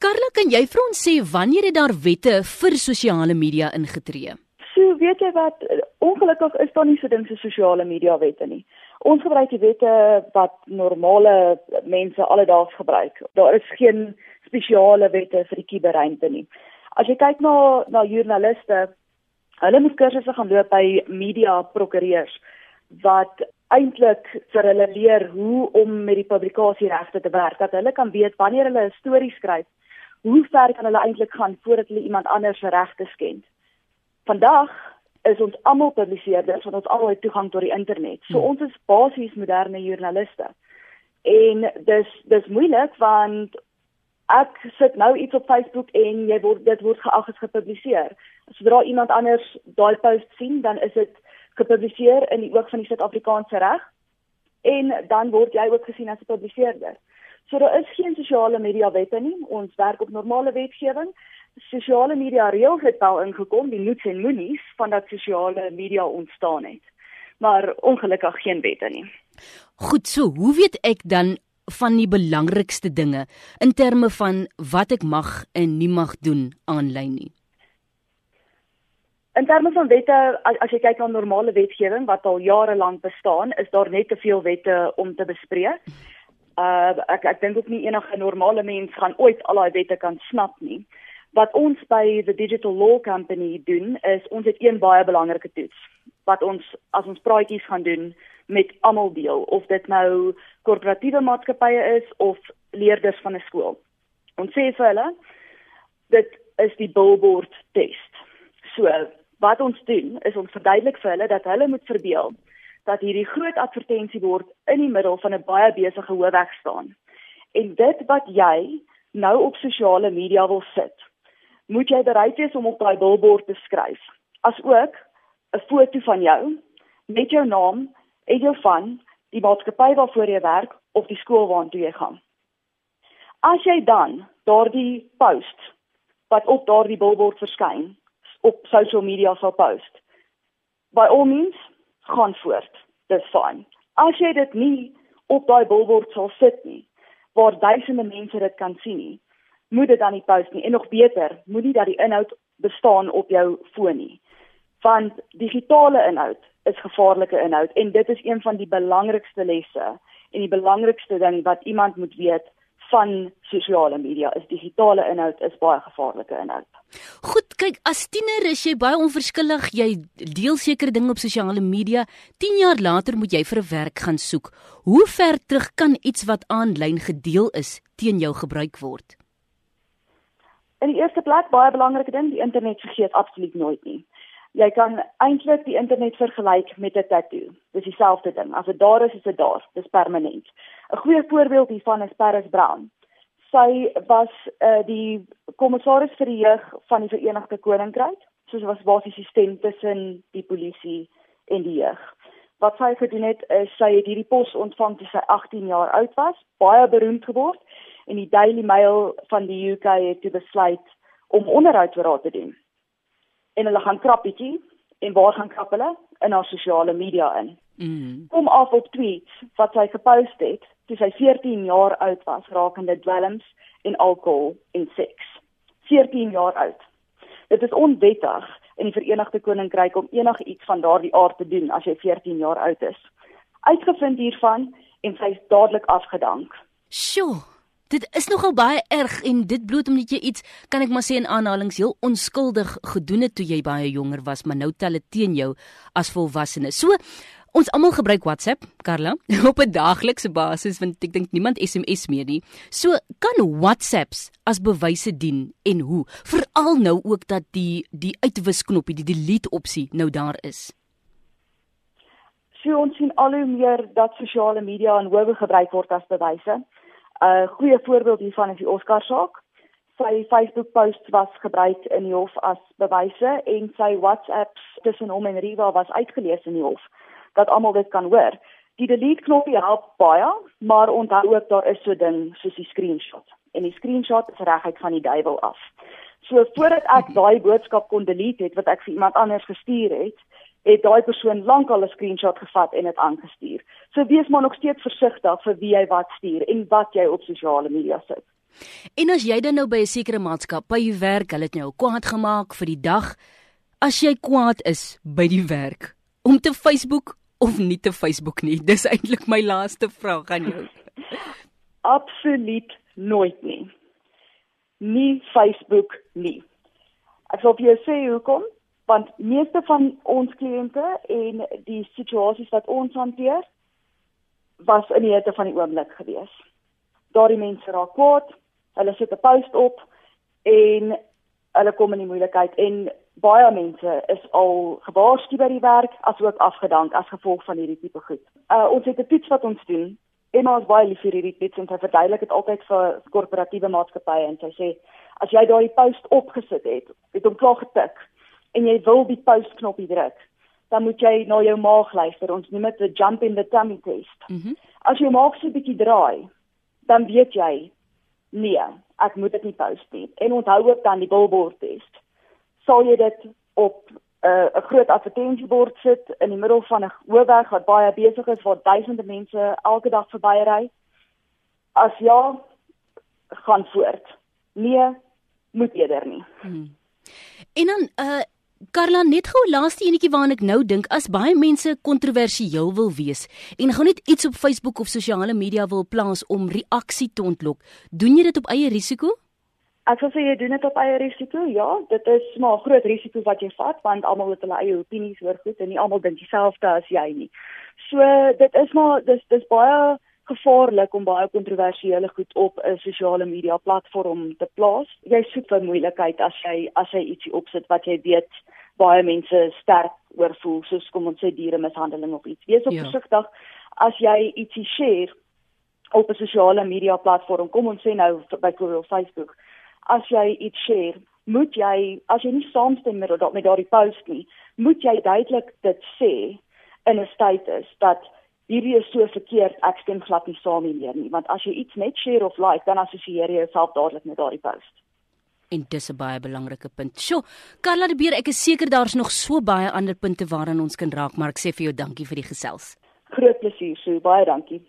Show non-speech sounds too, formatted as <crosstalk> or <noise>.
Karla, kan jy vir ons sê wanneer het daar wette vir sosiale media ingetree? So weet jy wat ongelukkig is daar nie so ding so sosiale media wette nie. Ons gebruik die wette wat normale mense alledaags gebruik. Daar is geen spesiale wette vir die kuberruimte nie. As jy kyk na na joernaliste, hulle moet kursusse gaan loop by media prokureurs wat eintlik vir hulle leer hoe om met die publikasieregte te werk dat hulle kan weet wanneer hulle 'n storie skryf hoe ver kan hulle eintlik gaan voordat hulle iemand anders se regte skend? Vandag is ons almal publiseerders want ons almal het toegang tot die internet. So hmm. ons is basies moderne joernaliste. En dis dis moeilik want ek sit nou iets op Facebook en jy word dit word geag as gepubliseer. Sodra iemand anders daai post sien dan is dit gepubliseer in die oog van die Suid-Afrikaanse reg en dan word jy ook gesien as 'n publiseerder. So daar is geen sosiale media wette nie. Ons werk op normale wetgewing. Sosiale media reëls het wel ingekom, die nuts en moenies van dat sosiale media ontstaan het. Maar ongelukkig geen wette nie. Goed, so hoe weet ek dan van die belangrikste dinge in terme van wat ek mag en nie mag doen aanlyn nie? In terme van wette, as, as jy kyk na normale wetgewing wat al jare lank bestaan, is daar net te veel wette om te bespreek. Uh ek ek dink ook nie enige normale mens gaan ooit al daai wette kan snap nie. Wat ons by the Digital Law Company doen, is ons het een baie belangrike toets wat ons as ons praatjies gaan doen met almal deel of dit nou korporatiewe maatskappye is of leerders van 'n skool. Ons sê vir hulle dit is die billboard test. So, wat ons doen is ons verduidelik vir hulle dat hulle moet verbeel dat hierdie groot advertensiebord in die middel van 'n baie besige hoofweg staan. En dit wat jy nou op sosiale media wil sit, moet jy bereid wees om op daai billboard te skryf. Asook 'n foto van jou met jou naam en jou van die maatskappy waarvoor jy werk of die skool waartoe jy gaan. As jy dan daardie post wat op daardie billboard verskyn op social media sal post. By all means, gaan voort. Dis fyn. As jy dit nie op daai billboard sal sit nie, waar duisende mense dit kan sien nie, moet dit dan nie post nie. En nog beter, moenie dat die inhoud bestaan op jou foon nie. Want digitale inhoud is gevaarlike inhoud en dit is een van die belangrikste lesse en die belangrikste ding wat iemand moet weet van sosiale media is digitale inhoud is baie gevaarlike inhoud. Goed, kyk, as tiener is jy baie onverskillig. Jy deel sekere dinge op sosiale media. 10 jaar later moet jy vir 'n werk gaan soek. Hoe ver terug kan iets wat aanlyn gedeel is teen jou gebruik word? In die eerste plek baie belangrike ding, die internet vergeet absoluut nooit nie. Jy kan eintlik die internet vergelyk met 'n tattoo. Dis dieselfde ding. As dit daar is, is dit daar. Dis permanent. 'n Goeie voorbeeld hiervan is Paris Brown. Sy was uh, die kommissaris vir die jeug van die Verenigde Koninkryk. So sy was basies die stem tussen die polisie en die jeug. Wat sy gedoen het, is sy het hierdie pos ontvang toe sy 18 jaar oud was, baie beroemd geword en die Daily Mail van die UK het besluit om onderhoud oor haar te doen en hulle gaan krappietjie en waar gaan krap hulle in haar sosiale media in. Mm. Kom af op tweets wat sy gepost het toe sy 14 jaar oud was rakende dwelms en alkohol en seks. 14 jaar oud. Dit is onwettig in die Verenigde Koninkryk om enigiets van daardie aard te doen as jy 14 jaar oud is. Uitgevind hiervan en sy is dadelik afgedank. Sjoe. Dit is nogal baie erg en dit bloot omdat jy iets kan ek maar sê in aanhalings heel onskuldig gedoen het toe jy baie jonger was, maar nou tel dit teen jou as volwassene. So ons almal gebruik WhatsApp, Karla, <laughs> op 'n daaglikse basis want ek dink niemand SMS meer nie. So kan WhatsApps as bewyse dien en hoe? Veral nou ook dat die die uitwisknoppie, die delete opsie nou daar is. So ons sien al hoe meer dat sosiale media en hoe gebruik word as bewyse. 'n uh, Goeie voorbeeld hiervan is die Oscar saak. Sy Facebook posts was gebruik in die hof as bewyse en sy WhatsApps tussen hom en Riva was uitgelees in die hof dat almal dit kan hoor. Die delete knoppie help baie, maar onthou ook daar is so ding soos die screenshot. En die screenshot is reguit van die duiwel af. So voordat ek daai boodskap kon delete het wat ek vir iemand anders gestuur het, het daai persoon lankal 'n screenshot gevat en dit aangestuur. So wees maar nog steeds versigtig vir wie jy wat stuur en wat jy op sosiale media sit. En as jy dan nou by 'n sekere maatskappy werk, hulle het jou kwaad gemaak vir die dag, as jy kwaad is by die werk, om te Facebook of nie te Facebook nie? <laughs> Dis eintlik my laaste vraag aan jou. <laughs> Absoluut nooit nie. Nie Facebook nie. Ek sal vir jou sê hoekom? Want meeste van ons kliënte en die situasies wat ons hanteer was in die hitte van die oomblik gewees. Daardie mense raak kwaad, hulle sit 'n post op en hulle kom in die moeilikheid en baie mense is al gewaarsku by die werk asook afgedank as gevolg van hierdie tipe goed. Uh ons het 'n toets wat ons doen. Emma is baie lief vir hierdie toets en sy verduidelik dit altyd vir korporatiewe maatskappye en sy sê as jy daai post opgesit het, het hom klaar getik en jy wil die post knoppie druk, dan moet jy na jou maag luister. Ons noem dit 'n jump in the tummy test. Mm -hmm. As jou maag so 'n bietjie draai, dan weet jy nee, ek moet dit nie post nie. En onthou ook dan die billboard test sal jy dit op uh, 'n uh, groot advertensiebord sit in die middel van 'n hoofweg wat baie besig is waar duisende mense elke dag verbyry. As ja, gaan voort. Nee, moet eerder nie. Hmm. En dan uh Carla net gou laaste enetjie waaraan ek nou dink as baie mense kontroversieel wil wees en gou net iets op Facebook of sosiale media wil plaas om reaksie te ontlok, doen jy dit op eie risiko? Ek sou sê jy doen dit op eie risiko. Ja, dit is maar 'n groot risiko wat jy vat want almal het hulle eie opinies oor goed en nie almal dink dieselfde as jy nie. So dit is maar dis dis baie gevaarlik om baie kontroversiële goed op 'n sosiale media platform te plaas. Jy soek vir moeilikheid as jy as jy ietsie opsit wat jy weet baie mense sterk oor voel, soos kom ons sê diere mishandeling of iets. Wees op ja. versigtig as jy ietsie share op 'n sosiale media platform. Kom ons sê nou byvoorbeeld Facebook as jy iets share, moet jy as jy nie saamstem met met daardie post nie, moet jy duidelik dit sê in 'n status dat hierdie is so verkeerd, ek stem glad nie saam hiermee nie, want as jy iets net share of like, dan assosieer jy jouself dadelik met daardie post. En dis 'n baie belangrike punt. Sjoe, Karla de Beer, ek is seker daar's nog so baie ander punte waaraan ons kan raak, maar ek sê vir jou dankie vir die gesels. Groot plesier, so baie dankie.